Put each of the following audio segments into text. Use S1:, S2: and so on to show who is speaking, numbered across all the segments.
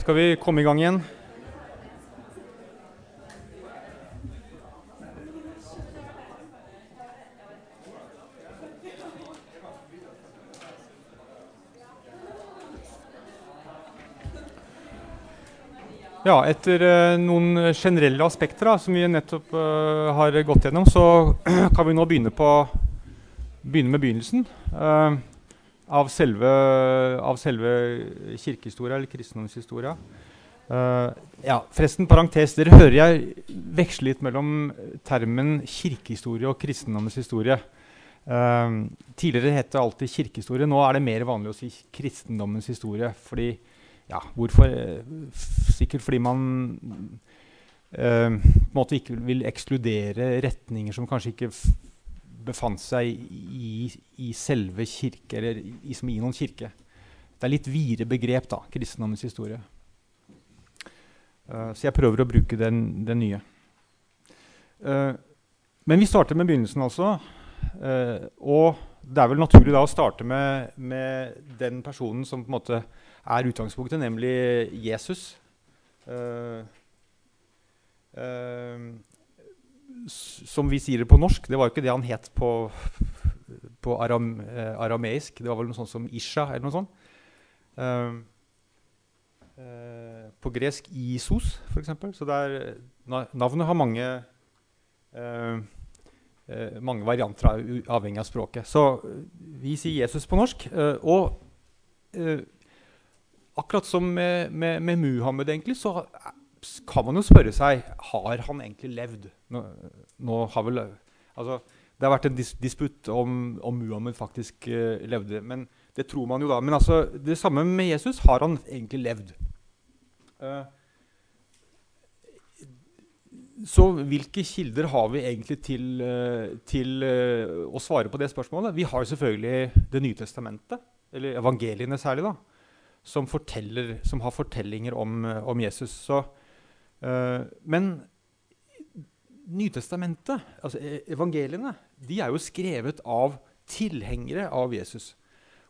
S1: Skal vi komme i gang igjen? Ja, etter eh, noen generelle aspekter da, som vi nettopp uh, har gått gjennom, så kan vi nå begynne, på, begynne med begynnelsen eh, av, selve, av selve kirkehistoria, eller kristendomshistoria. Uh, ja, forresten, parentes, dere hører jeg veksle litt mellom termen kirkehistorie og kristendommens historie. Uh, tidligere het det alltid kirkehistorie. Nå er det mer vanlig å si kristendommens historie. fordi ja, hvorfor? Sikkert fordi man uh, på en måte ikke vil ekskludere retninger som kanskje ikke befant seg i, i, selve kirke, eller i, som i noen kirke. Det er litt videre begrep, da, kristendommens historie. Uh, så jeg prøver å bruke den, den nye. Uh, men vi starter med begynnelsen, altså. Uh, og det er vel naturlig da å starte med, med den personen som på en måte er utgangspunktet, nemlig Jesus. Uh, som vi sier det på norsk. Det var jo ikke det han het på, på aram, uh, arameisk. Det var vel noe sånt som Isha eller noe sånt. på gresk Isos, f.eks. Så er, navnet har mange, mange varianter avhengig av språket. Så vi sier Jesus på norsk. og akkurat som med, med, med, Muhammed, egentlig, så kan man jo spørre seg har han egentlig levd. Nå, nå har vel, altså, det har vært en dis disputt om, om Muhammed faktisk uh, levde. men Det tror man jo da. Men altså, det samme med Jesus. Har han egentlig levd? Uh, så hvilke kilder har vi egentlig til, uh, til å svare på det spørsmålet? Vi har selvfølgelig Det nye testamentet, eller evangeliene særlig. da som, som har fortellinger om, om Jesus. Så, men Nytestamentet, altså e, evangeliene, de er jo skrevet av tilhengere av Jesus.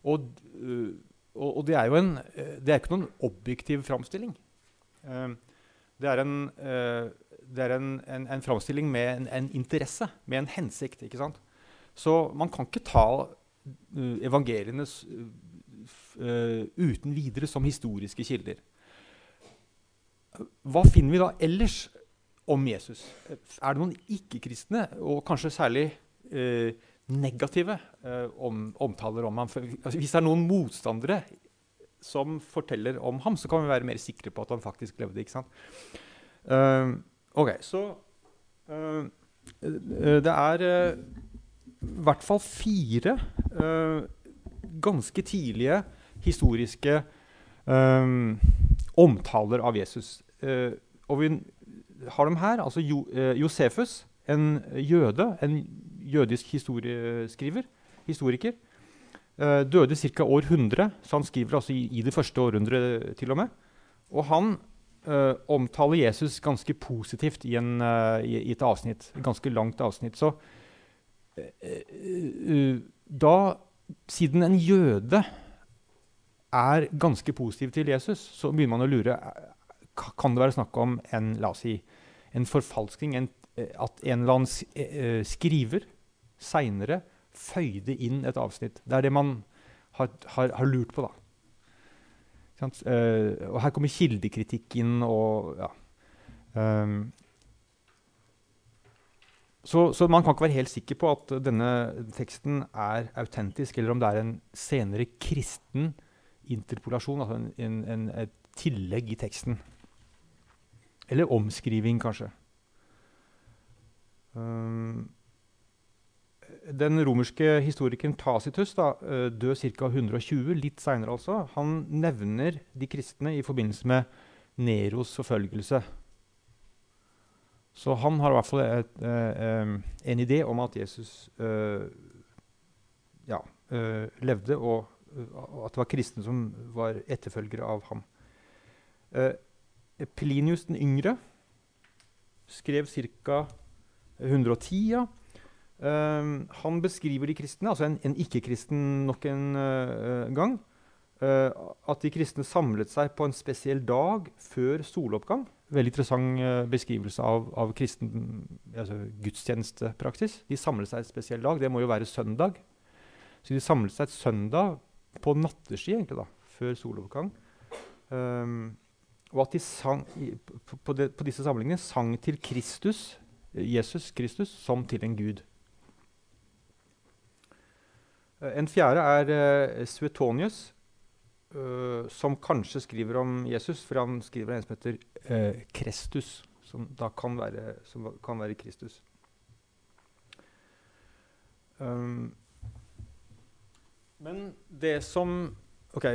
S1: Og, uh, og, og det er jo en, det er ikke noen objektiv framstilling. Det er en, det er en, en, en framstilling med en, en, interesse, med en hensikt. ikke sant? Så man kan ikke ta evangeliene uten videre som historiske kilder. Hva finner vi da ellers om Jesus? Er det noen ikke-kristne, og kanskje særlig eh, negative, eh, om, omtaler om ham? For, altså, hvis det er noen motstandere som forteller om ham, så kan vi være mer sikre på at han faktisk levde. ikke sant? ok, så Det er i hvert fall fire ganske tidlige historiske um, omtaler av Jesus. Uh, og vi har dem her. altså jo, uh, Josefus, en jøde, en jødisk historieskriver, historiker. Uh, døde ca. år 100, så han skriver altså i, i, det første århundret til og med. Og han omtaler Jesus ganske positivt i, en, i, i, et avsnitt. Et ganske langt avsnitt. Så da, siden en jøde er ganske positiv til Jesus, så begynner man å lure kan det være snakk om en, la oss si, en forfalskning. En, eh, at en eller annen eh, skriver seinere føyde inn et avsnitt. Det er det man har, har, har lurt på. da. Og her kommer kildekritikk inn. og ja. Um, så, så, man kan ikke være helt sikker på at denne teksten er autentisk, eller om det er en senere kristen interpolasjon, altså en, en, en, et tillegg i teksten. Eller omskriving, kanskje. Um, den romerske historikeren Tacitus, da, uh, død ca. 120, litt seinere altså, han nevner de kristne i forbindelse med Neros forfølgelse. Så han har i hvert fall et, um, en idé om at Jesus uh, ja, levde og at det var kristne som var etterfølgere av ham. Eh, Plinius den yngre skrev ca. 110. Ja. Eh, han beskriver de kristne, altså en, en ikke-kristen nok en uh, gang, eh, at de kristne samlet seg på en spesiell dag før soloppgang. Veldig interessant uh, beskrivelse av, av kristen altså gudstjenestepraksis. De samlet seg en spesiell dag. Det må jo være søndag. Så de samlet seg et søndag på natteski egentlig da, før soloppgang. Um, og at de sang, på, på, de, på, disse samlingene sang til Kristus, Jesus Kristus som til en gud. Uh, en fjerde er uh, Suetonius, uh, som kanskje skriver om Jesus, for han skriver en som heter uh, Kristus, som da kan være, kan være Kristus. Um, men det som ok,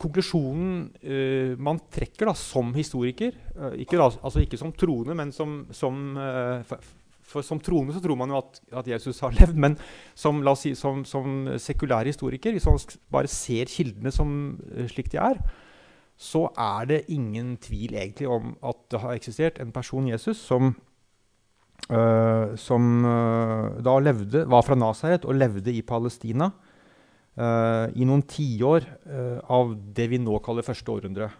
S1: Konklusjonen uh, man trekker da, som historiker uh, ikke, da, altså ikke som troende, men som, som uh, for, for, som troende så tror man jo at, at Jesus har levd, men som, si, som, som sekulær historiker, hvis man bare ser kildene som slik de er, så er det ingen tvil egentlig om at det har eksistert en person, Jesus, som, som da levde, var fra Nasaret og levde i Palestina i noen tiår uh, av det vi nå kaller første århundre.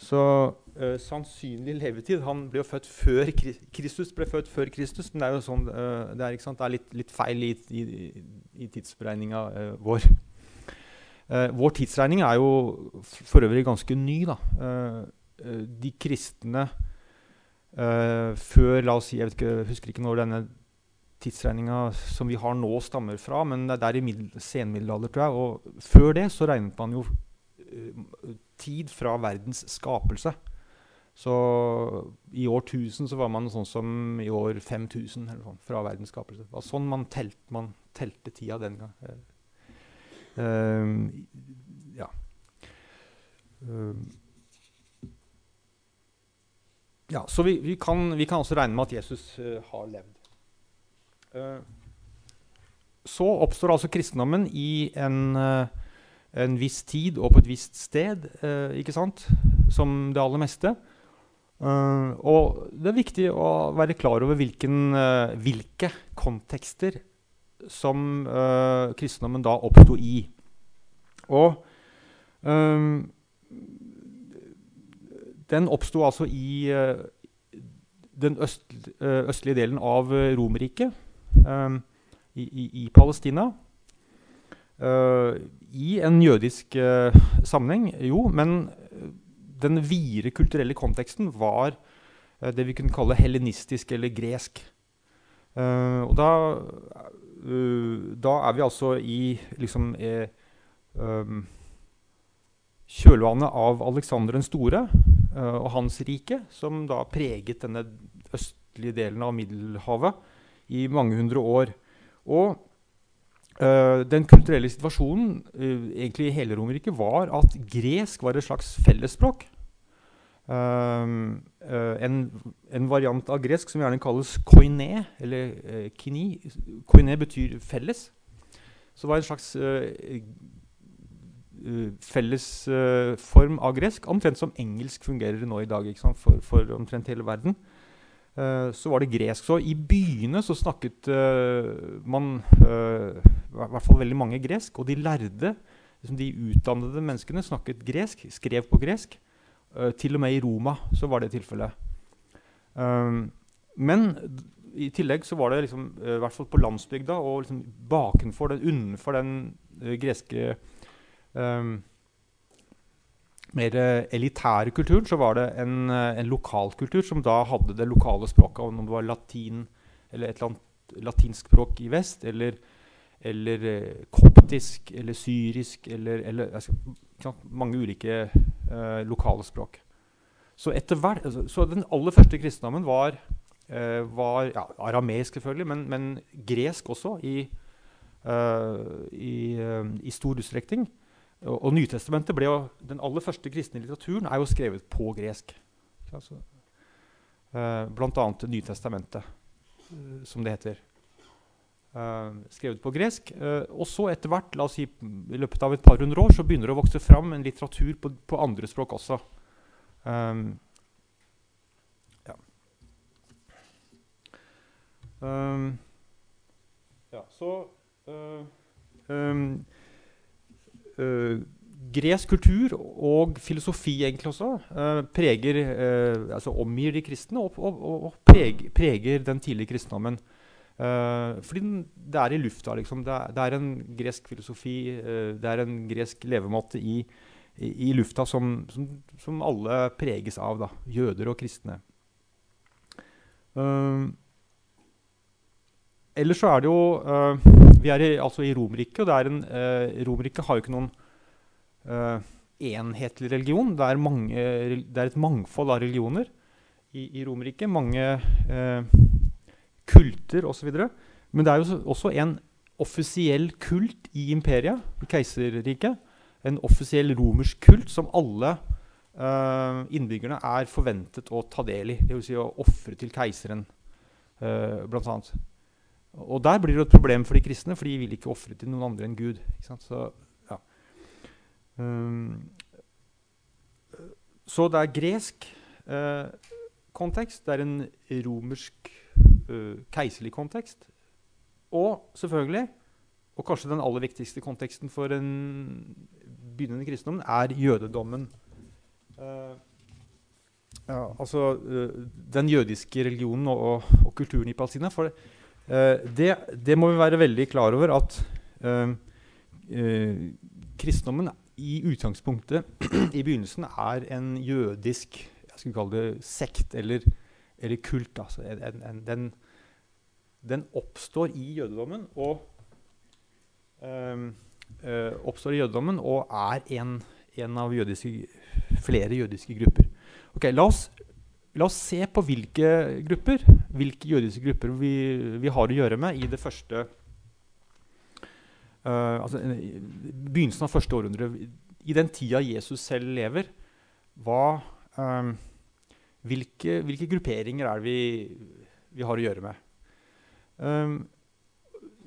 S1: Så uh, sannsynlig levetid Han ble jo født før Kristus ble født før Kristus, men det er jo sånn, det er, det er litt, litt, feil i, i, i tidsberegninga vår. vår tidsregning er jo for øvrig ganske ny. da. de kristne før la oss si, Jeg ikke, husker ikke når denne tidsregninga som vi har nå, stammer fra, men det er der i senmiddelalder, tror jeg. Og før det så regnet man jo uh, tid fra verdens skapelse. Så i år 1000 så var man sånn som i år 5000 eller sånn, fra verdens skapelse. Det var sånn man, telt, man telte tida den gang. Uh, ja. Uh, ja, så vi, vi, kan, vi, kan, også regne med at Jesus har levd. Eh, så oppstår altså kristendommen i en, eh, en, viss tid og på et visst sted, eh, ikke sant? som det aller meste. og det er viktig å være klar over hvilken, hvilke kontekster som kristendommen da oppsto i. Og den oppsto altså i den øst, østlige delen av Romerriket um, i, i, i, Palestina. Uh, I en jødisk uh, sammenheng, jo, men den videre kulturelle konteksten var uh, det vi kunne kalle helenistisk eller gresk. og da, da, er vi altså i liksom um, kjølvannet av Aleksander den store og hans rike, som da preget denne østlige delen av Middelhavet i mange hundre år. Og øh, den kulturelle situasjonen øh, egentlig i hele Romerriket var at gresk var et slags fellesspråk. Uh, en, en, variant av gresk som gjerne kalles koiné, eller kini. Koiné betyr felles. Så det var en slags felles form av gresk, omtrent som engelsk fungerer nå i dag for, for omtrent hele verden. Uh, så var det gresk. Så i byene så snakket uh, man uh, i hvert fall veldig mange gresk. Og de lærde, liksom de utdannede menneskene, snakket gresk, skrev på gresk. til og med i Roma så var det tilfellet. men i tillegg så var det liksom, i hvert fall på landsbygda og liksom bakenfor den, unnenfor den greske um, mer eh, elitære kulturen så var det en, eh, en lokalkultur som da hadde det lokale språket. Om det var latin eller et eller annet latinsk språk i vest, eller, eller eh, koptisk eller syrisk eller, eller altså, mange ulike eh, lokale språk. Så, hvert, altså, så, den aller første kristendommen var, eh, var ja, arameisk, selvfølgelig, men, men, gresk også i, uh, i, i stor utstrekning. Og, og Nytestamentet ble jo, Den aller første kristne litteraturen er jo skrevet på gresk. Altså, uh, blant annet Nytestamentet, uh, som det heter. Uh, skrevet på gresk. Og så etter hvert, la oss si i løpet av et par hundre år, så begynner det å vokse fram en litteratur på, på andre språk også. Um, ja. Um, ja, så um, gresk kultur og filosofi egentlig også uh, preger, uh, altså omgir de kristne og, og, og, preger, preger, den tidlige kristendommen. Uh, fordi den, det er i lufta. Liksom. Det, er, det, er, en gresk filosofi, det er en gresk levemåte i, i, i lufta som, som, som, alle preges av. Da. Jøder og kristne. Ellers så er det jo Vi er i, altså i Romerriket, og det en, Romerriket har jo ikke noen uh, enhetlig religion. Det er, mange, det er, et mangfold av religioner i, i Romerriket. Mange uh, kulter osv. Men det er jo også en offisiell kult i imperiet, i keiserriket. En offisiell romersk kult som alle uh, innbyggerne er forventet å ta del i. Dvs. Si å ofre til keiseren, uh, blant annet. Og der blir det et problem for de kristne, for de vil ikke ofre til noen andre enn Gud. Så Um, så det er gresk uh, kontekst, det er en romersk uh, keiserlig kontekst. Og selvfølgelig, og kanskje den aller viktigste konteksten for en begynnende kristendom, er jødedommen. Uh, ja, altså den jødiske religionen og, og, og, kulturen i Palestina. For det, det, må vi være veldig klar over at kristendommen i utgangspunktet i begynnelsen er en jødisk jeg skulle kalle det sekt eller, eller kult. Altså en, en, den, den, oppstår i jødedommen og um, uh, oppstår i jødedommen og er en, en av jødiske, flere jødiske grupper. Ok, la oss, la oss, se på hvilke grupper hvilke jødiske grupper vi, vi har å gjøre med i det første Uh, altså, begynnelsen av første århundre, i den tida Jesus selv lever, hva, um, hvilke, hvilke, grupperinger er det vi, vi, har å gjøre med? Um,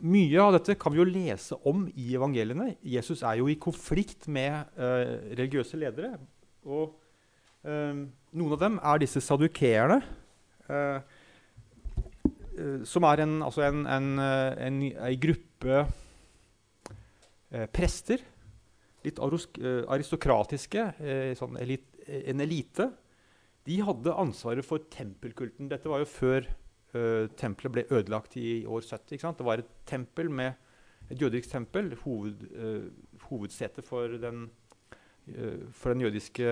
S1: mye av dette kan vi jo lese om i evangeliene. Jesus er jo i konflikt med uh, religiøse ledere. Og noen av dem er disse sadukeerne. Uh, som er en, altså en, en, en, en gruppe eh, prester. Litt eh, aristokratiske, eh, sånn elit, eh, en elite. De hadde ansvaret for tempelkulten. Dette var jo før uh, tempelet ble ødelagt i år 70. Det var et tempel med et jødisk tempel, hoved, uh, hovedsetet for den, for den jødiske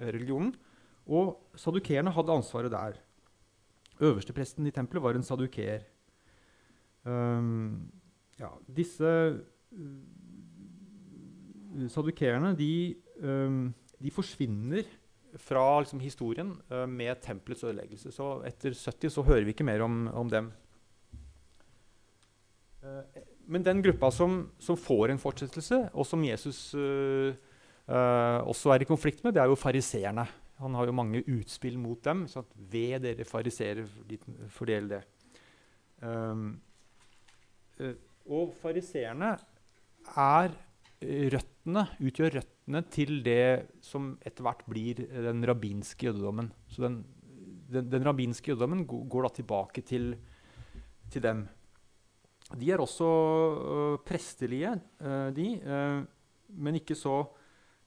S1: religionen. Og sadukeerne hadde ansvaret der. Øverstepresten i tempelet var en sadukeer. Um, ja, disse sadukeerne de, um, de, forsvinner fra liksom, historien uh, med tempelets ødeleggelse. Så etter 70 så hører vi ikke mer om, om dem. Uh, men den gruppa som, som, får en fortsettelse, og som Jesus uh, også er i konflikt med, det er jo fariseerne. Han har jo mange utspill mot dem. Sånn ved dere fariseere, fordel det. Um, og fariseerne er røttene, utgjør røttene til det som etter hvert blir den rabbinske jødedommen. Så den, den, den rabbinske jødedommen går da tilbake til, til dem. De er også uh, prestelige, uh, de, uh, men ikke så,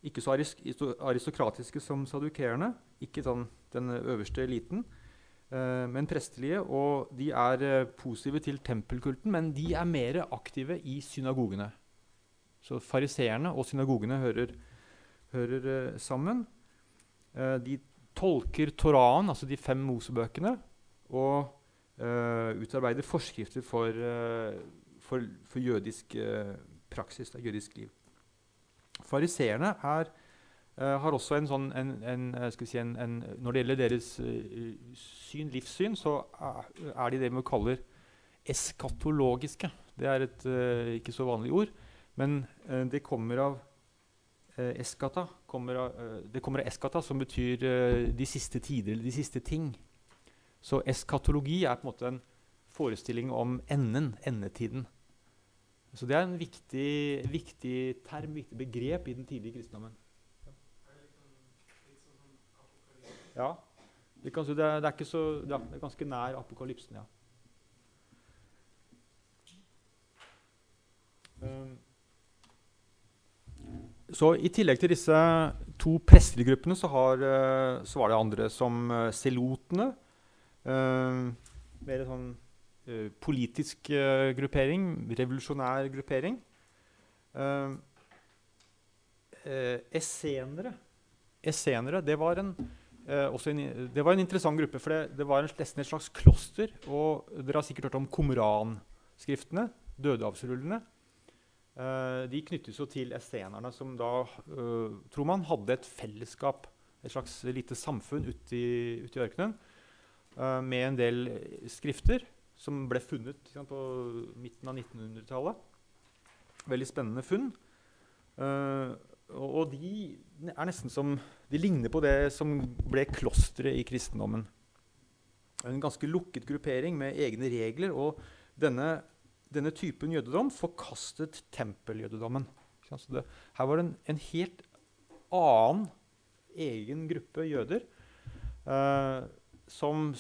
S1: ikke så, aristokratiske som sadukerene, Ikke sånn den øverste eliten, men prestelige. Og de er positive til tempelkulten, men de er mer aktive i synagogene. Så fariseerne og synagogene hører, hører uh, sammen. Uh, de tolker Toraen, altså de fem Mosebøkene, og uh, utarbeider forskrifter for, for, for jødisk praksis, da, jødisk liv. Fariseerne har også en sånn en, en, si en, Når det gjelder deres syn, livssyn, så er de det vi kaller eskatologiske. Det er et ikke så vanlig ord. Men eh, det kommer av eh, eskata. Kommer av, eh, det kommer av eskata, som betyr eh, de siste tider, eller de siste ting. Så eskatologi er på en måte en forestilling om enden, endetiden. Så det er en viktig, viktig term, viktig begrep i den tidlige kristendommen. Ja. Det, kan, det, er, det, så, ja, det, er, ganske nær apokalypsen, ja. Um, så i tillegg til disse to prestelige så, uh, så, var det andre som uh, selotene. Uh, mer sånn politisk gruppering, revolusjonær gruppering. essenere. essenere det, var en, en, det var en interessant gruppe, for det, det var en, nesten et slags kloster. Og dere har sikkert hørt om Komran-skriftene, dødehavsrullene. Uh, de knyttes jo til essenerne, som da uh, tror man hadde et fellesskap, et slags lite samfunn ute i, ut i ørkenen, uh, med en del skrifter som ble funnet sant, på midten av 1900-tallet. Veldig spennende funn. og de er nesten som De ligner på det som ble klosteret i kristendommen. En ganske lukket gruppering med egne regler. og denne denne typen jødedom forkastet tempeljødedommen. Det, her var det en, en, helt annen egen gruppe jøder uh, som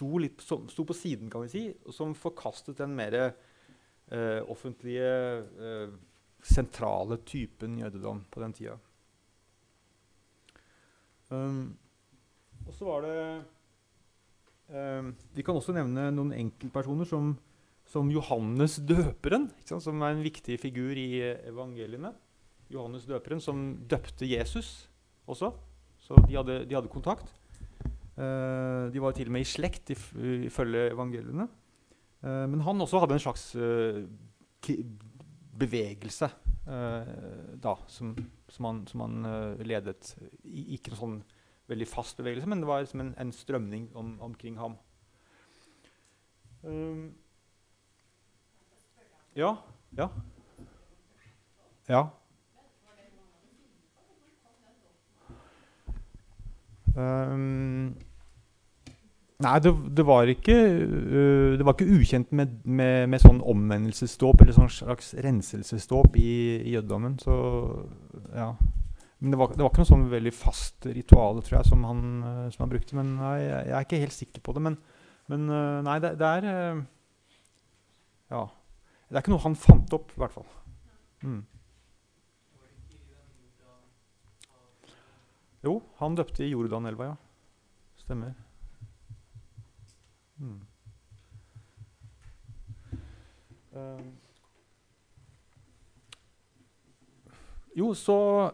S1: sto, litt, som sto, på siden, kan vi si, som forkastet den mer eh, offentlige, eh, sentrale typen jødedom på den tida. Um, og så var det um, Vi kan også nevne noen enkeltpersoner som som Johannes døperen, som er en viktig figur i eh, evangeliene. Johannes døperen som døpte Jesus også. Så de hadde, de hadde kontakt. Uh, de var til og med i slekt, ifølge evangeliene. Uh, men han også hadde en slags uh, bevegelse da, som, som, han, som han ledet. I, ikke en sånn veldig fast bevegelse, men det var liksom en, en strømning om, omkring ham. Um, ja. Ja. Ja. Um, nei, det, det, var ikke uh, Det var ikke ukjent med, med, med sånn omvendelsesdåp eller sånn slags renselsesdåp i, i jødedommen. Så ja. Men det var, det var, ikke noe sånn veldig fast ritual tror jeg, som han, uh, som han brukte. Men nei, jeg, jeg, er ikke helt sikker på det. Men, men uh, nei, det, det er Ja. Det er ikke noe han fant opp, i hvert fall. Mm. Jo, han døpte i Jordanelva, ja. Stemmer. Hmm. Uh, jo, så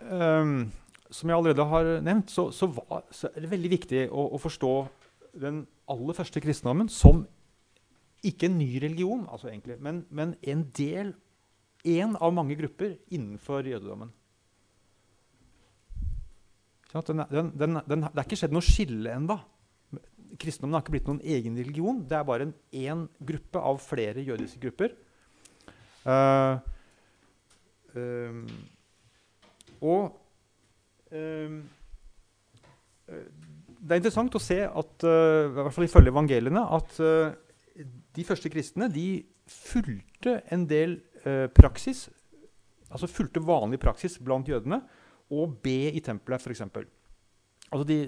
S1: um, Som jeg allerede har nevnt, så, så, var, så er det veldig viktig å, å, forstå den aller første kristendommen som ikke en ny religion, altså egentlig, men, men en del En av mange grupper innenfor jødedommen. Den, den, den, det er ikke skjedd noe skille ennå. Kristendommen har ikke blitt noen egen religion. Det er bare én gruppe av flere jødiske grupper. Uh, um, og um, det er interessant å se at, uh, i hvert fall ifølge evangeliene, at uh, de første kristne de fulgte en del uh, praksis, altså fulgte vanlig praksis blant jødene, og be i tempelet, f.eks. Altså de,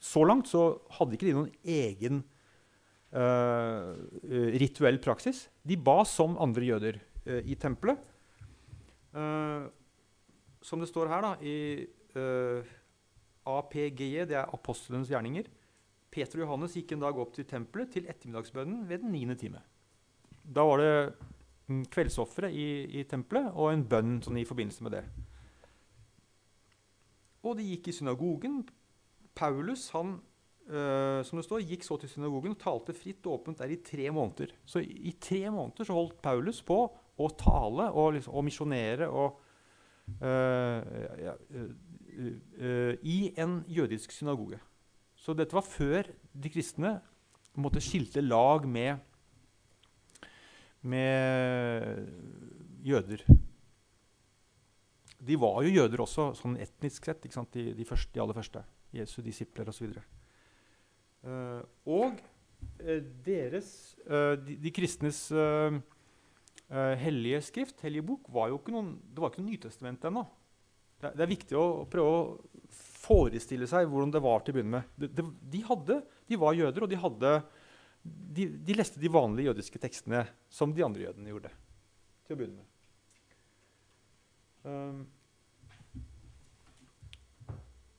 S1: så langt så hadde ikke de noen egen uh, rituell praksis. De ba som andre jøder uh, i tempelet. Uh, som det står her da, i APGE, det er apostlenes gjerninger. Peter og Johannes gikk en dag opp til tempelet til ettermiddagsbønnen ved den niende time. Da var det mm, kveldsofferet i, i tempelet og en bønn sånn, i forbindelse med det. Og de gikk i synagogen. Paulus han, øh, som det står, gikk så til synagogen og talte fritt og åpent der i tre måneder. Så i, tre måneder så holdt Paulus på å tale og, liksom, og misjonere øh, ja, øh, i en jødisk synagoge. Så dette var før de kristne måtte skilte lag med, med jøder. De var jo jøder også, sånn etnisk sett, de, de, første, de, aller første. Jesu disipler osv. Uh, eh, og uh, deres, uh, de, de, kristnes uh, hellige skrift, hellige bok, var jo ikke noen, det var ikke noe Nytestament ennå. Det, det, er viktig å prøve å forestille seg hvordan det var til å begynne med. De, de, de, hadde, de var jøder, og de, hadde, de, leste de vanlige jødiske tekstene som de andre jødene gjorde. til å begynne med. Um,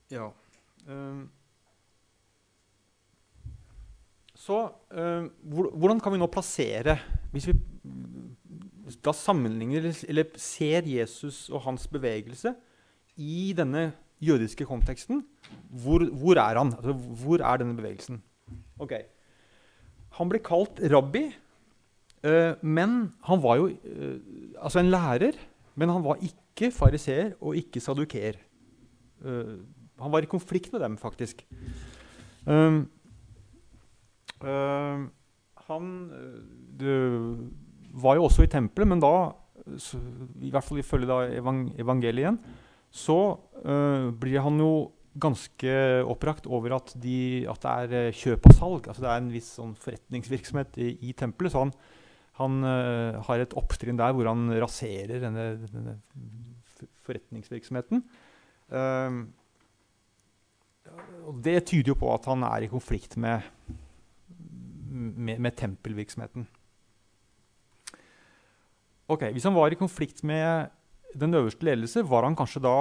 S1: ja um, Så uh, hvordan kan vi nå plassere Hvis vi da sammenligner eller ser Jesus og hans bevegelse i denne jødiske konteksten, hvor, hvor er han? Altså, hvor er denne bevegelsen? Ok. Han ble kalt rabbi, uh, men han var jo uh, altså en lærer. Men han var ikke fariseer og ikke sadukeer. Uh, han var i konflikt med dem, faktisk. Um, han var jo også i tempelet, men da, i hvert fall ifølge evangeliet igjen, så blir han jo ganske opprakt over at, de, at, det er kjøp og salg. Altså det er en viss sånn forretningsvirksomhet i, i tempelet. Så han, han uh, har et opptrinn der hvor han raserer denne, denne forretningsvirksomheten. Uh, og det tyder jo på at han er i konflikt med, med, med tempelvirksomheten. Ok, Hvis han var i konflikt med den øverste ledelse, var han kanskje da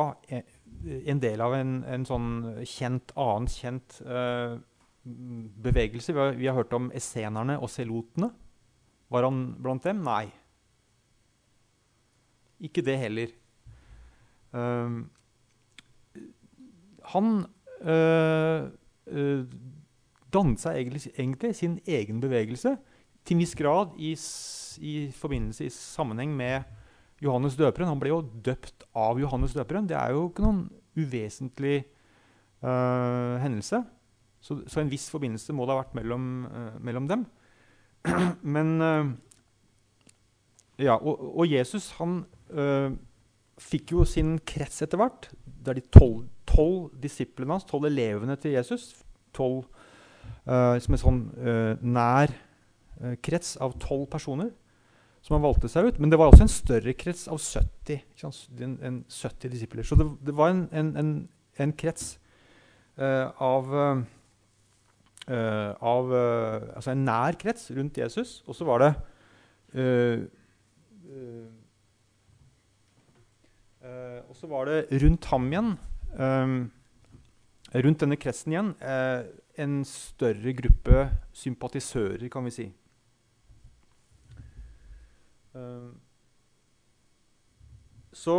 S1: en del av en, en sånn kjent, annen kjent uh, bevegelse? Vi har, vi har, hørt om essenerne og selotene. Var han blant dem? Nei. Ikke det heller. Uh, han uh, uh, dannet seg egentlig, egentlig, sin egen bevegelse til en viss grad i, i forbindelse i sammenheng med Johannes døperen. Han ble jo døpt av Johannes døperen. Det er jo ikke noen uvesentlig uh, hendelse. Så, så, en viss forbindelse må det ha vært mellom, mellom dem. Men uh, Ja, og, og, Jesus han fikk jo sin krets etter hvert. Det er de tolv, tolv disiplene hans, tolv elevene til Jesus. Tolv som en sånn nær krets av tolv personer som han valgte seg ut. Men det var også en større krets av 70, en, en 70 disipler. Så det, det var en, en, en krets av, av uh, Altså en nær krets rundt Jesus. Og så var det Og så var det rundt ham igjen, rundt denne kretsen igjen, en større gruppe sympatisører, kan vi si. Så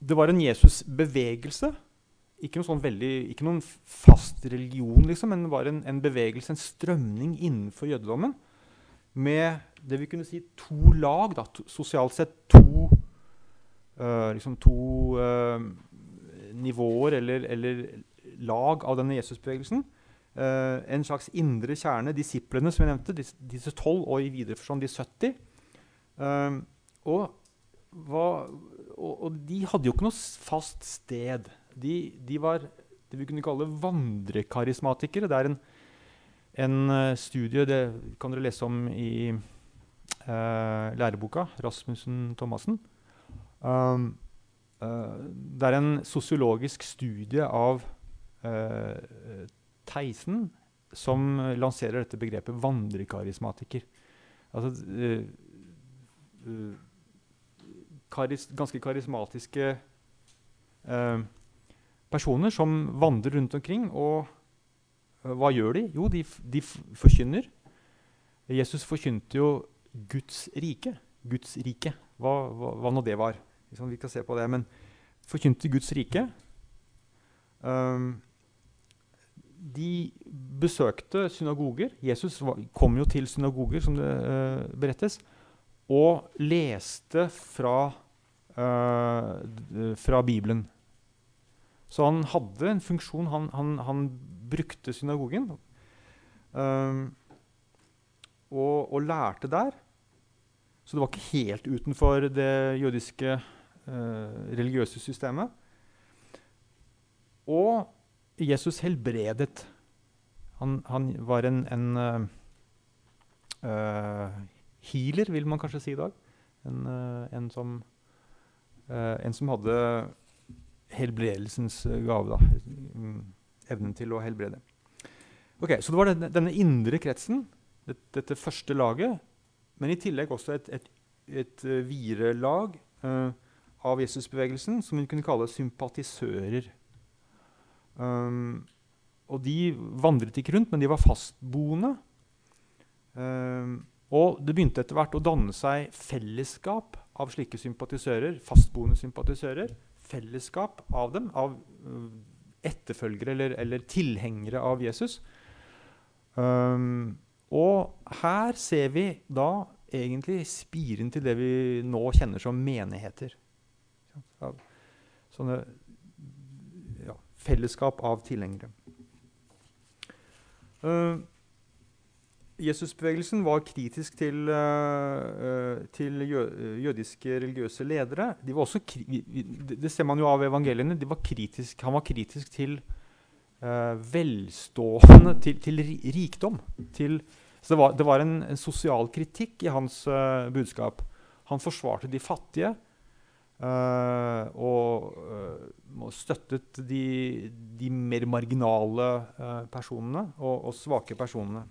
S1: det var en Jesus-bevegelse. Ikke noen, sånn veldig, ikke noen fast religion, liksom, men var en, en, bevegelse, en strømning innenfor jødedommen med det vi kunne si to lag. Da, to, sosialt sett to, uh, liksom to uh, nivåer eller, eller, lag av denne Jesus-bevegelsen. Uh, en slags indre kjerne, disiplene som jeg nevnte, disse, 12, og i videre forstand de 70. Uh, og, hva, og, og, de hadde jo ikke noe fast sted. De, de var det vi kunne kalle vandrekarismatikere. Det er en, en uh, studie det kan dere lese om i uh, læreboka. Rasmussen Thomassen. Um, uh, det er en sosiologisk studie av Theisen som lanserer dette begrepet vandrekarismatiker. Altså, karis, ganske karismatiske eh, personer som vandrer rundt omkring. Og eh, hva gjør de? Jo, de, de forkynner. Jesus forkynte jo Guds rike. Guds rike. Hva, hva, hva nå det var. Liksom, vi kan se på det. Men forkynte Guds rike. Um, de besøkte synagoger. Jesus var, kom jo til synagoger, som det uh, berettes og leste fra, uh, fra Bibelen. Så han hadde en funksjon. Han, han, han brukte synagogen um, og, og, lærte der. Så det var ikke helt utenfor det jødiske uh, religiøse systemet. Og Jesus helbredet. Han, han var en, en uh, healer, vil man kanskje si i dag. En, en, som, en, som, hadde helbredelsens gave. Da. Mm, evnen til å helbrede. Ok, Så det var denne, denne indre kretsen, det, dette første laget, men i tillegg også et, et, et uh, videre lag av Jesusbevegelsen som vi kunne kalle sympatisører. Um, og de vandret ikke rundt, men de var fastboende. Um, og det begynte etter hvert å danne seg fellesskap av slike sympatisører. Fastboende sympatisører. Fellesskap av dem, av uh, etterfølgere eller, eller, tilhengere av Jesus. Um, og her ser vi da egentlig spiren til det vi nå kjenner som menigheter. Sånne ja, fellesskap av tilhengere. Uh, Jesusbevegelsen var kritisk til, uh, til jø jødiske religiøse ledere. De var også det ser man jo av evangeliene. Var kritisk, han var kritisk til uh, velstående, til, til rikdom. Til, så det var, det var en, en, sosial kritikk i hans budskap. Han forsvarte de fattige. Uh, og uh, støttet de, de, mer marginale uh, personene og, og, svake personene.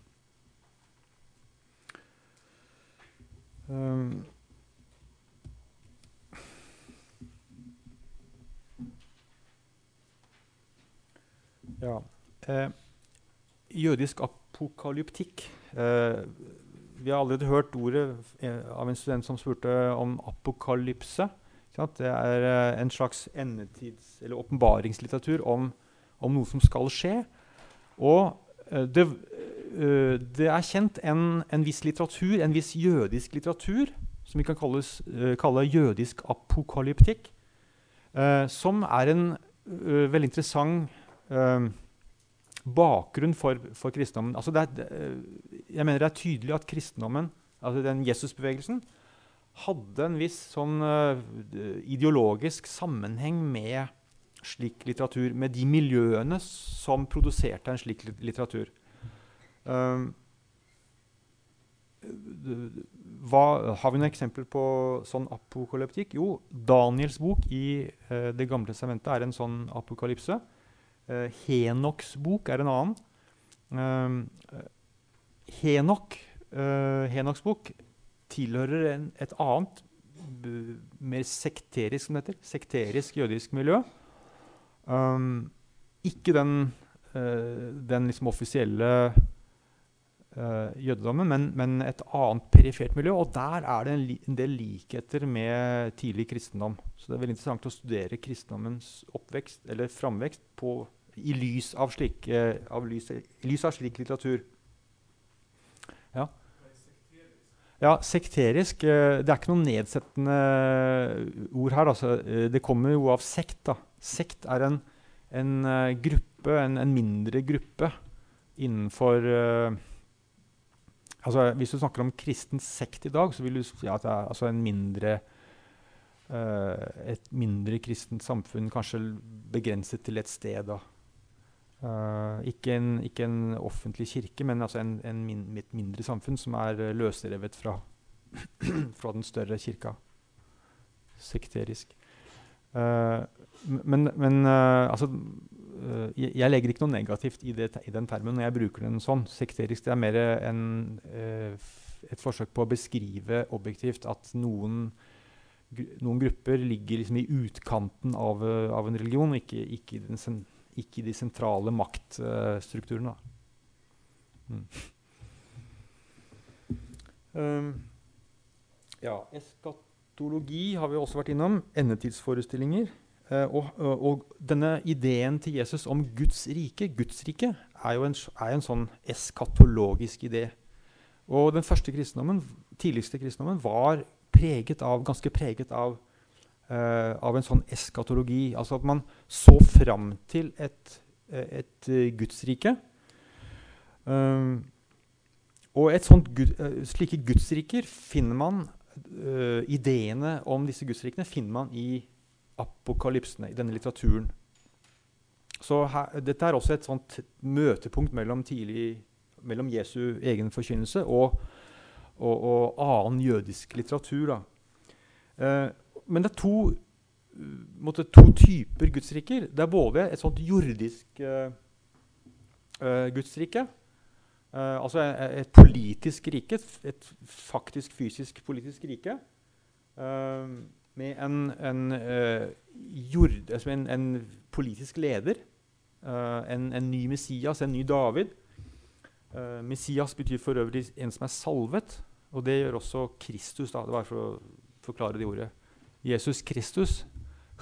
S1: Um, ja. jødisk apokalyptikk Vi har allerede hørt ordet av en student som spurte om apokalypse. Det er uh, en slags endetids- eller åpenbaringslitteratur om, om, noe som skal skje. Og uh, det, det, er kjent en, en, viss litteratur, en viss jødisk litteratur, som vi kan kalles, kalle jødisk apokalyptikk, som er en veldig interessant bakgrunn for, for kristendommen. Altså er, jeg mener det er tydelig at kristendommen, altså den Jesusbevegelsen, hadde en viss sånn ideologisk sammenheng med slik litteratur, med de miljøene som produserte en slik litteratur. Um, hva, har vi noen eksempler på sånn apokalyptikk? Jo, Daniels bok i uh, Det gamle testamentet er en sånn apokalypse. Uh, Henoks bok er en annen. Uh, Henok, Henoks bok tilhører en, et annet, mer sekterisk, som det heter, sekterisk jødisk miljø. Um, ikke den, uh, den liksom offisielle jødedommen, men, men, et annet perifert miljø. Og der er det en, li en, del likheter med tidlig kristendom. Så det er veldig interessant å studere kristendommens oppvekst, eller framvekst på, i, lys av slik, av lys, i lys av slik litteratur. Ja. Ja, sekterisk eh, Det er ikke noe nedsettende ord her. Altså. Eh, det kommer jo av sekt. da. Sekt er en, en gruppe, en, en, mindre gruppe innenfor altså, Hvis du snakker om kristen sekt i dag, så vil du si at det er altså, en mindre uh, et mindre kristent samfunn, kanskje begrenset til et sted. da. Uh, ikke, en, ikke, en, offentlig kirke, men altså en, en min, et mindre samfunn som er uh, løsrevet fra, fra, den større kirka. Sekterisk. Uh, men, men altså jeg, jeg, legger ikke noe negativt i, det, i, den termen når jeg bruker den sånn. Sekterisk det er mer en, et forsøk på å beskrive objektivt at noen, noen grupper ligger liksom i utkanten av, av en religion, og ikke, ikke den ikke i de sentrale maktstrukturene. Mm. Um, ja, eskatologi har vi også vært innom. Endetidsforestillinger. Uh, og, og, og, denne ideen til Jesus om Guds rike, Guds rike er jo en, er en sånn eskatologisk idé. Og den første kristendommen, tidligste kristendommen var preget av, ganske preget av uh, av en sånn eskatologi. Altså at man så fram til et, et uh, gudsrike. Um, og et sånt uh, slike gudsriker finner man Ideene om disse gudsrikene finner man i apokalypsene, i denne litteraturen. Så her, dette er også et sånt møtepunkt mellom, tidlig, mellom Jesu egen forkynnelse og, og, og annen jødisk litteratur. Eh, men det er to, måtte, to typer gudsriker. Det er både et sånt jordisk uh, uh, gudsrike, uh, altså et, et, politisk rike, et, et, faktisk fysisk politisk rike, med en, en, uh, jord, altså en, en politisk leder. Uh, en, ny Messias, en ny David. Uh, Messias betyr for øvrig en som er salvet. Og det gjør også Kristus. Da. Det var for å forklare det ordet. Jesus Kristus.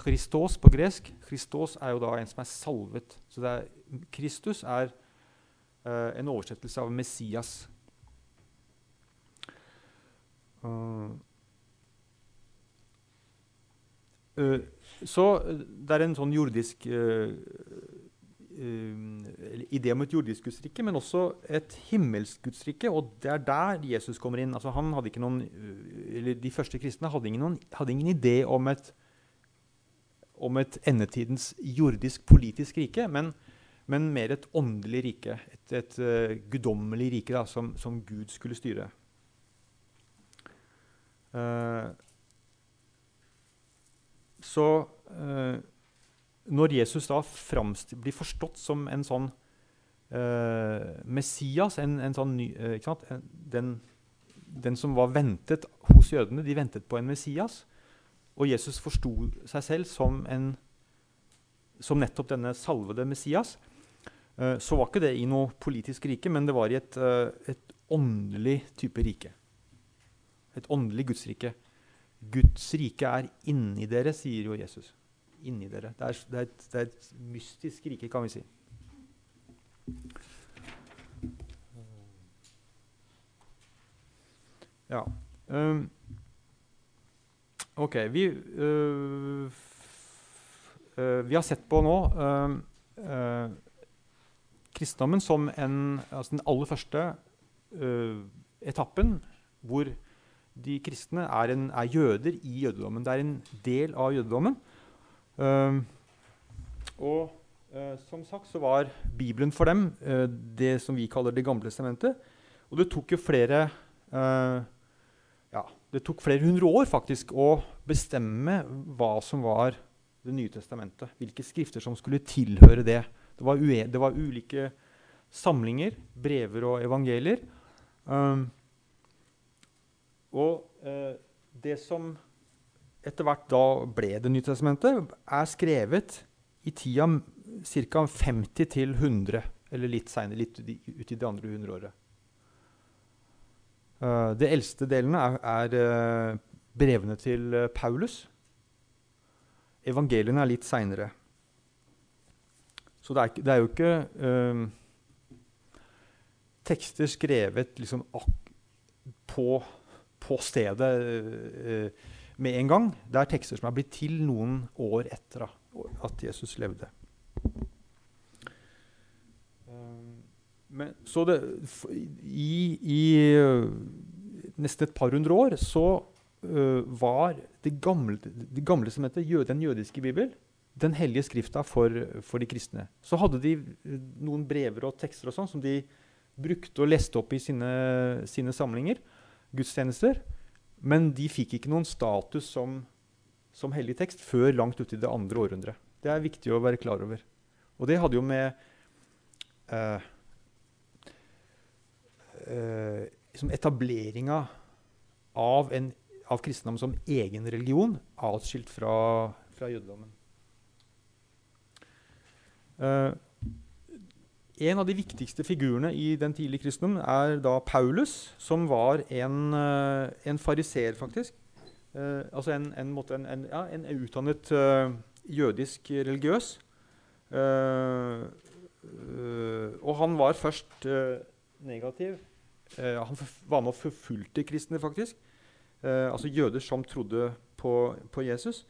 S1: Christos på gresk. Christos er jo da en som er salvet. Så er, Kristus er en oversettelse av Messias. Uh, uh, så det er en sånn jordisk uh, idé om et jordisk gudsrike, men også et himmelsk gudsrike. Og det er der Jesus kommer inn. Altså, noen, de første kristne hadde ingen, hadde ingen idé om et, om et, endetidens jordisk politisk rike, men, men mer et åndelig rike. Et, et uh, guddommelig rike da, som, som Gud skulle styre. Eh, så eh, når Jesus da blir forstått som en sånn eh, Messias, en, en sånn ny, uh, den, den, som var ventet hos jødene, de ventet på en Messias. Og Jesus forsto seg selv som, en, som nettopp denne salvede Messias. Eh, så var ikke det i noe politisk rike, men det var i et, et åndelig type rike. Et åndelig gudsrike. Guds rike er inni dere, sier jo Jesus. Inni dere. Det er, det, er et, det er, et, mystisk rike, kan vi si. Ja. Um, ok. Vi, uh, uh, vi har sett på nå uh, kristendommen som en, altså den aller første etappen hvor de kristne er, en, er, jøder i jødedommen. Det er en del av jødedommen. Uh, og uh, som sagt så var Bibelen for dem uh, det som vi kaller Det gamle testamentet. Og det tok jo flere eh, ja, det tok flere hundre år faktisk å bestemme hva som var Det nye testamentet. Hvilke skrifter som skulle tilhøre det. Det var, det var ulike samlinger, brever og evangelier. Um, og eh, det som etter hvert da ble Det nye testamentet, er skrevet i tida ca. 50 til 100, eller litt seinere, litt ut i det andre hundreåret. Uh, det eldste delene er, er uh, brevene til uh, Paulus. Evangeliene er litt seinere. Så det er, det er, jo ikke tekster skrevet liksom på på stedet uh, med en gang. Det er tekster som er blitt til noen år etter at Jesus levde. Um, men, så det, i, i nesten et par hundre år så uh, var det gamle, det gamle som heter den jødiske bibel, den hellige skrifta for, for, de kristne. Så hadde de noen brever og tekster og sånn som de brukte og leste opp i sine, sine samlinger gudstjenester. Men de fikk ikke noen status som, som hellig tekst før langt ute i det andre århundret. Det er viktig å være klar over. Og det hadde jo med eh, eh, etableringa av, en, av kristendom som egen religion, atskilt fra, fra jødedommen. Eh, en av de viktigste figurene i den tidlige kristendom er da Paulus, som var en, uh, en fariseer, faktisk. Eh, altså en, en, en, ja, utdannet uh, jødisk religiøs. og han var først negativ. han var med og forfulgte kristne, faktisk. altså jøder som trodde på, på Jesus.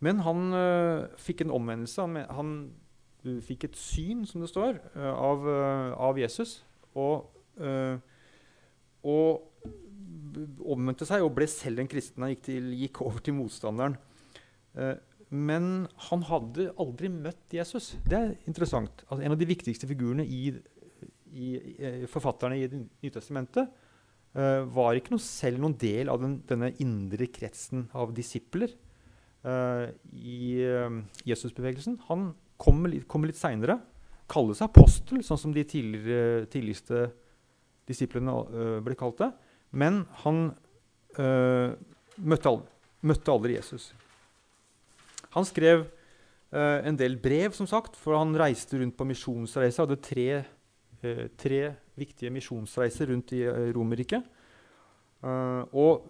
S1: Men han fikk en omvendelse. Han, han fikk et syn, som det står, uh, av, uh, av, Jesus. Og, uh, og omvendte seg og ble selv en kristen. Han gikk, til, gikk over til motstanderen. men han hadde aldri møtt Jesus. Det er interessant. Altså, en av de viktigste figurene i, i, i forfatterne i Det nye testamentet var ikke noe, selv noen del av den, denne indre kretsen av disipler i Jesusbevegelsen. Han kommer kommer litt seinere. Seg apostel, sånn som de tidligste disiplene uh, ble kalt det. Men han uh, møtte aldri møtte aldri Jesus. Han skrev uh, en del brev, som sagt, for han reiste rundt på misjonsreiser. Hadde tre, uh, tre viktige misjonsreiser rundt i Romerriket. Og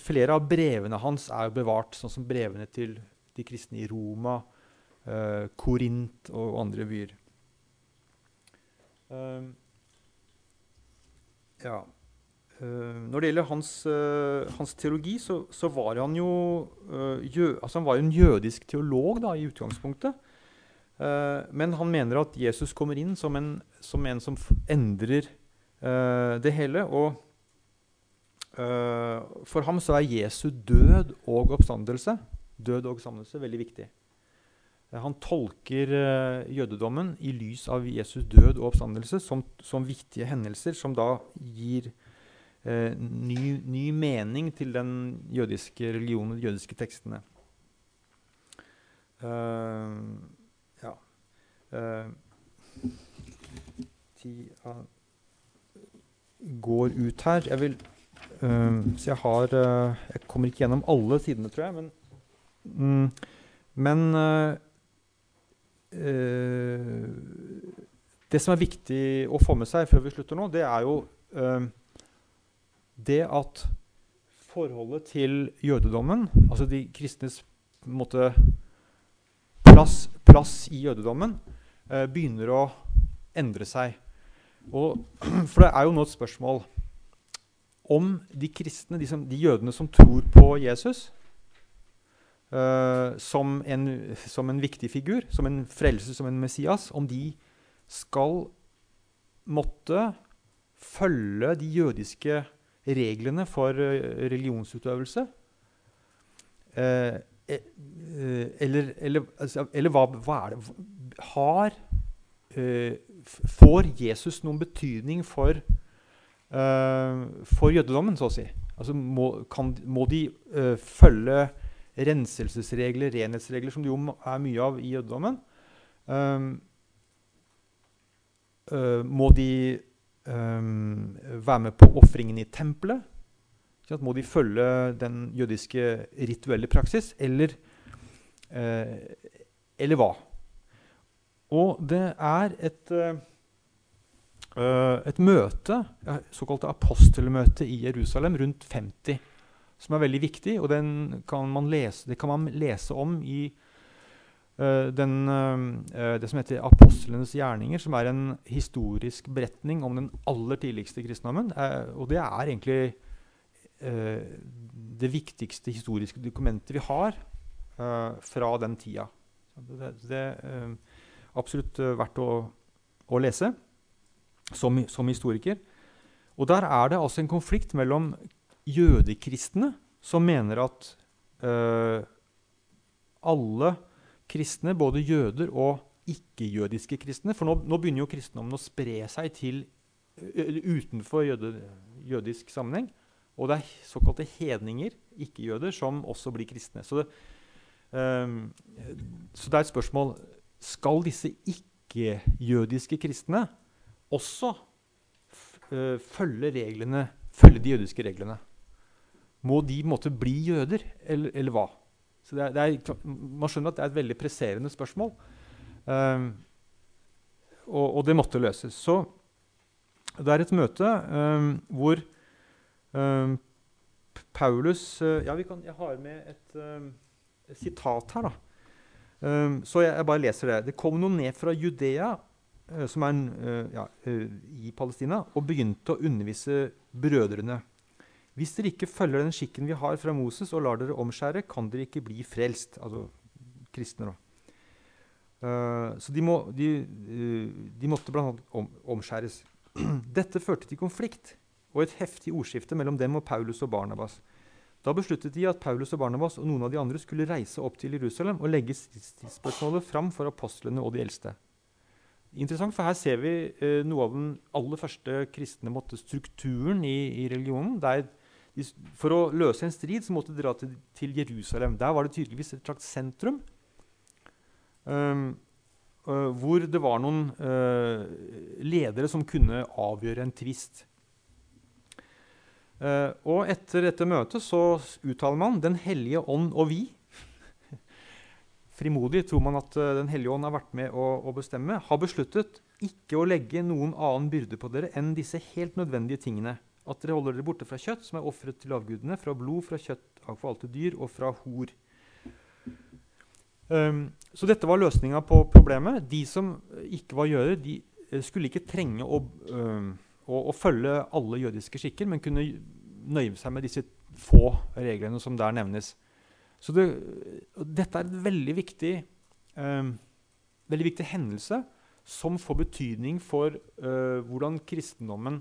S1: flere av brevene hans er bevart, sånn som brevene til de kristne i Roma, uh, Korint og andre byer. ja. når det gjelder hans, hans teologi, så, så, var han jo jø, altså han var en jødisk teolog da, i utgangspunktet. men han mener at Jesus kommer inn som en som, en som endrer det hele. og Uh, for ham så er Jesu død og oppstandelse død og oppstandelse veldig viktig. Uh, han tolker uh, jødedommen i lys av Jesus død og oppstandelse som, som viktige hendelser som da gir ny, ny, mening til den jødiske religionen, de jødiske tekstene. ja Tida går ut her. Jeg vil uh, så jeg har uh, Jeg kommer ikke gjennom alle sidene, tror jeg, men, mm, men uh, uh, Det som er viktig å få med seg før vi slutter nå, det er jo det at forholdet til jødedommen, altså de kristnes måte, plass, plass, i jødedommen, begynner å endre seg. Og, for det er jo nå et spørsmål om de kristne, de, som, de jødene som tror på Jesus, uh, som, en, som, en, viktig figur, som en frelse, som en Messias, om de skal måtte følge de jødiske reglene for uh, religionsutøvelse. Uh, eller, eller, altså, eller hva, hva, er det Har Får Jesus noen betydning for for jødedommen, så å si. Altså må, kan, må de følge renselsesregler, renhetsregler, som det jo er mye av i jødedommen? Um, uh, må de um, være med på ofringene i tempelet? Må de følge den jødiske rituelle praksis, eller, eller hva? Og det er et uh, et møte, såkalte apostelmøte i Jerusalem, rundt 50, som er veldig viktig. og kan lese, Det kan man lese om i uh, den, uh, det som heter Apostlenes gjerninger, som er en historisk beretning om den aller tidligste kristendommen. og det er egentlig det viktigste historiske dokumentet vi har fra den tida. Det, det er absolutt verdt å, å lese som, som, historiker. Og der er det altså en konflikt mellom jødekristne, som mener at uh, alle kristne, både jøder og ikke-jødiske kristne For nå, nå, begynner jo kristendommen å spre seg til utenfor jøde, jødisk sammenheng. Og det er såkalte hedninger, ikke-jøder, som også blir kristne. Så det, um, så det er et spørsmål Skal disse ikke-jødiske kristne også følge reglene, følge de jødiske reglene. Må de måtte bli jøder, eller, eller hva? Så det er, det er, man skjønner at det er et veldig presserende spørsmål. Um, og, og, det måtte løses. Så det er et møte um, hvor um, Paulus uh, Ja, kan, jeg har med et, sitat her, da. så jeg, jeg, bare leser det. Det kom noen ned fra Judea uh, som er eh, ja, eh, i Palestina, og begynte å undervise brødrene. Hvis dere ikke følger den skikken vi har fra Moses, og lar dere omskjære, kan dere ikke bli frelst. Altså kristne, da. Uh, så de, må, de, uh, de måtte bl.a. Om, omskjæres. Dette førte til konflikt og et heftig ordskifte mellom dem og Paulus og Barnabas. Da besluttet de at Paulus og Barnabas og noen av de andre skulle reise opp til Jerusalem og legge spørsmålet fram for apostlene og de eldste interessant, for her ser vi eh, noe av den aller første kristne måtte, strukturen i, i religionen. Der de, for å løse en strid så måtte de dra til, til Jerusalem. Der var det tydeligvis et slags sentrum. Um, uh, hvor det var noen uh, ledere som kunne avgjøre en tvist. Uh, og etter dette møtet så uttaler man 'Den hellige ånd og vi'. Frimodig tror man at Den hellige ånd har vært med å, å, bestemme. Har besluttet ikke å legge noen annen byrde på dere enn disse helt nødvendige tingene. At dere holder dere borte fra kjøtt som er ofret til avgudene, fra blod, fra kjøtt av forhalte dyr og fra hor. Um, så dette var løsninga på problemet. De som ikke var jøder, de skulle ikke trenge å um, å, å, følge alle jødiske skikker, men kunne nøye seg med disse få reglene som der nevnes. Så det, dette er en veldig viktig, um, veldig viktig hendelse som får betydning for uh, hvordan kristendommen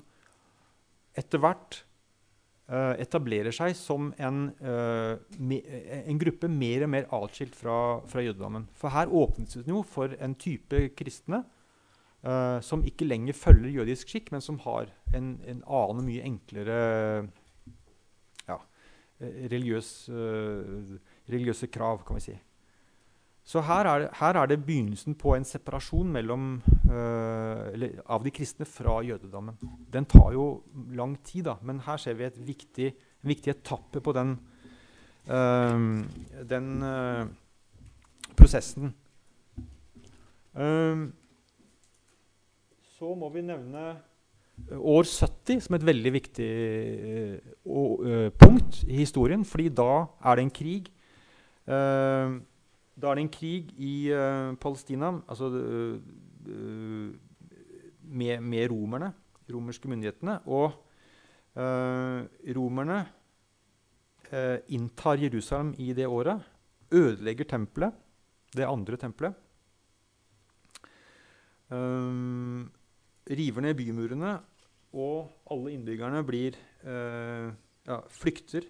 S1: etter hvert uh, etablerer seg som en, uh, me, en, gruppe mer og mer atskilt fra, fra jødedommen. For her åpnes det jo for en type kristne Uh, som ikke lenger følger jødisk skikk, men som har en, en annen, mye enklere ja, religiøs, religiøse krav, kan vi si. Så her er, det, her er det begynnelsen på en separasjon mellom, uh, av de kristne fra jødedommen. Den tar jo lang tid, da, men her ser vi et viktig, viktig etappe på den, den prosessen. Um, så må vi nevne år 70 som et veldig viktig punkt i historien. fordi da er det en krig. Uh, da er det en krig i uh, Palestina altså, med, med, romerne, romerske myndighetene. Og romerne inntar Jerusalem i det året. Ødelegger tempelet, det andre tempelet. Um, river ned bymurene, og alle innbyggerne blir, ja, flykter,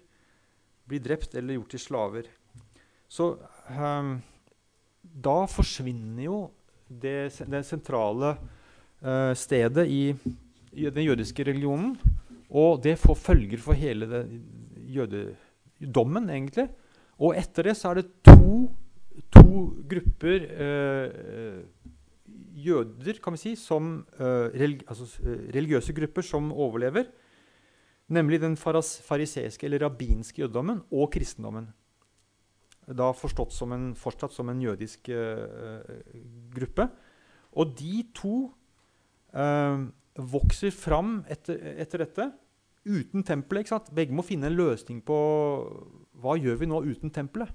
S1: blir drept eller gjort til slaver. Så um, da forsvinner jo det, det sentrale uh, stedet i, i, den jødiske religionen. Og det får følger for hele jødedommen, egentlig. Og etter det så er det to, to grupper uh, jøder kan vi si, som uh, religi altså, eh, religiøse grupper som overlever. Nemlig den fariseiske eller rabbinske jødedommen og kristendommen. Da forstått som en, fortsatt som en jødisk uh, gruppe. Og de to uh, vokser fram etter, etter, dette uten tempelet. Begge må finne en løsning på hva gjør vi nå uten tempelet.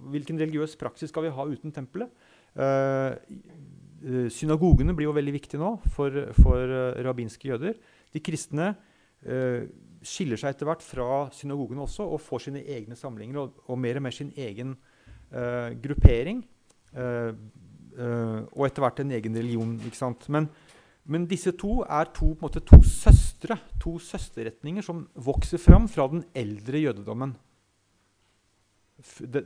S1: Hvilken religiøs praksis skal vi ha uten tempelet? Uh, synagogene blir jo veldig viktige nå for, for uh, rabbinske jøder. De kristne uh, skiller seg etter hvert fra synagogene også og får sine egne samlinger og, og mer og mer sin egen gruppering. og etter hvert en egen religion. ikke sant? Men, men disse to er to, måte, to søstre, to søsterretninger som vokser fram fra den eldre jødedommen det,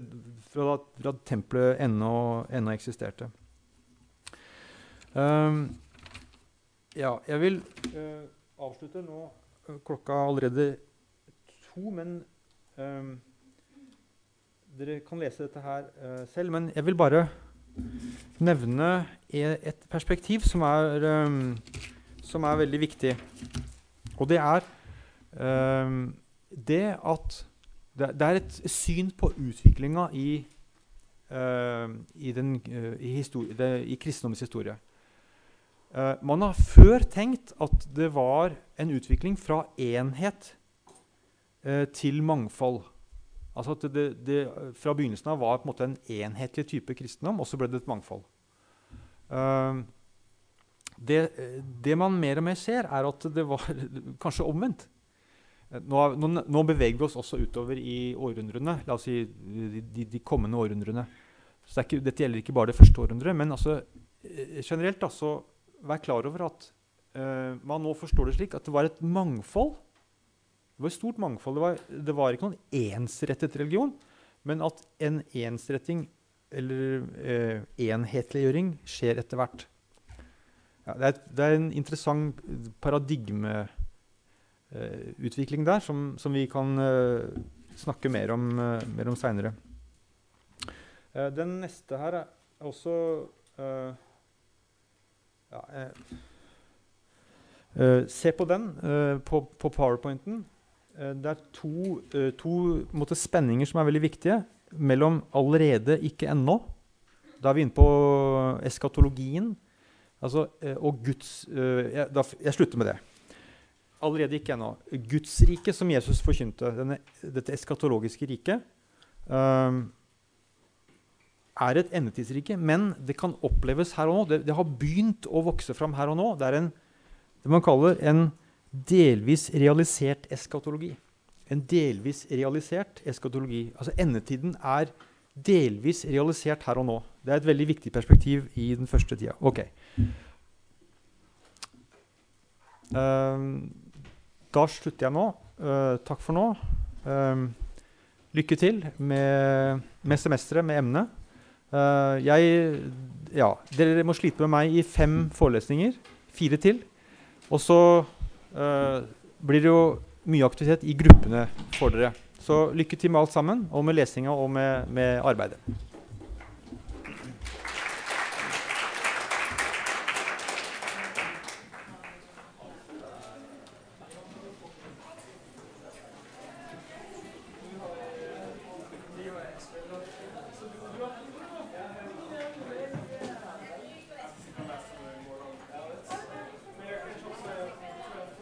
S1: fra, fra tempelet ennå, eksisterte. Um, ja, jeg vil uh, avslutte nå uh, klokka allerede to, men um, dere kan lese dette her uh, selv. Men jeg vil bare nevne e, et perspektiv som er, um, som er veldig viktig. Og det er det at det, det, er et syn på utviklinga i, uh, i, den, uh, i, i kristendommens historie. Uh, man har før tenkt at det var en utvikling fra enhet til mangfold. Altså at det, det, Fra begynnelsen av var på en måte en enhetlig type kristendom, og så ble det et mangfold. Det, det, man mer og mer ser, er at det var kanskje omvendt. Nå, nå, nå, beveger vi oss også utover i århundrene, la oss si de, de, de kommende århundrene. Så det ikke, dette gjelder ikke bare det første århundret. Men altså, generelt da, så vær klar over at uh, man nå forstår det slik at det var et mangfold. Det var et stort mangfold. Det var, det var ikke noen ensrettet religion, men at en ensretting eller uh, enhetliggjøring skjer etter hvert. Ja, det, er, det, er, en interessant paradigmeutvikling uh, der som, som vi kan eh, snakke mer om, uh, seinere. den neste her er også ja, Uh, se på den uh, på, på, powerpointen. Uh, det er to, to måte, spenninger som er veldig viktige mellom 'allerede, ikke ennå'. Da er vi inne på eskatologien. Altså, og Guds jeg, da, jeg, slutter med det. Allerede ikke ennå. Gudsriket som Jesus forkynte, denne, dette eskatologiske riket, er et endetidsrike, men det kan oppleves her og nå. Det, det har begynt å vokse fram her og nå. Det er en det man kaller en delvis realisert eskatologi. En delvis realisert eskatologi. Altså Endetiden er delvis realisert her og nå. Det er et veldig viktig perspektiv i den første tida. Ok. Um, da slutter jeg nå. Uh, takk for nå. Um, lykke til med, med semesteret, med emnet. Jeg Ja, dere må slite med meg i fem forelesninger. Fire til. Og så uh, blir det jo mye aktivitet i gruppene for dere. Så lykke til med alt sammen, og med lesinga og med, med arbeidet.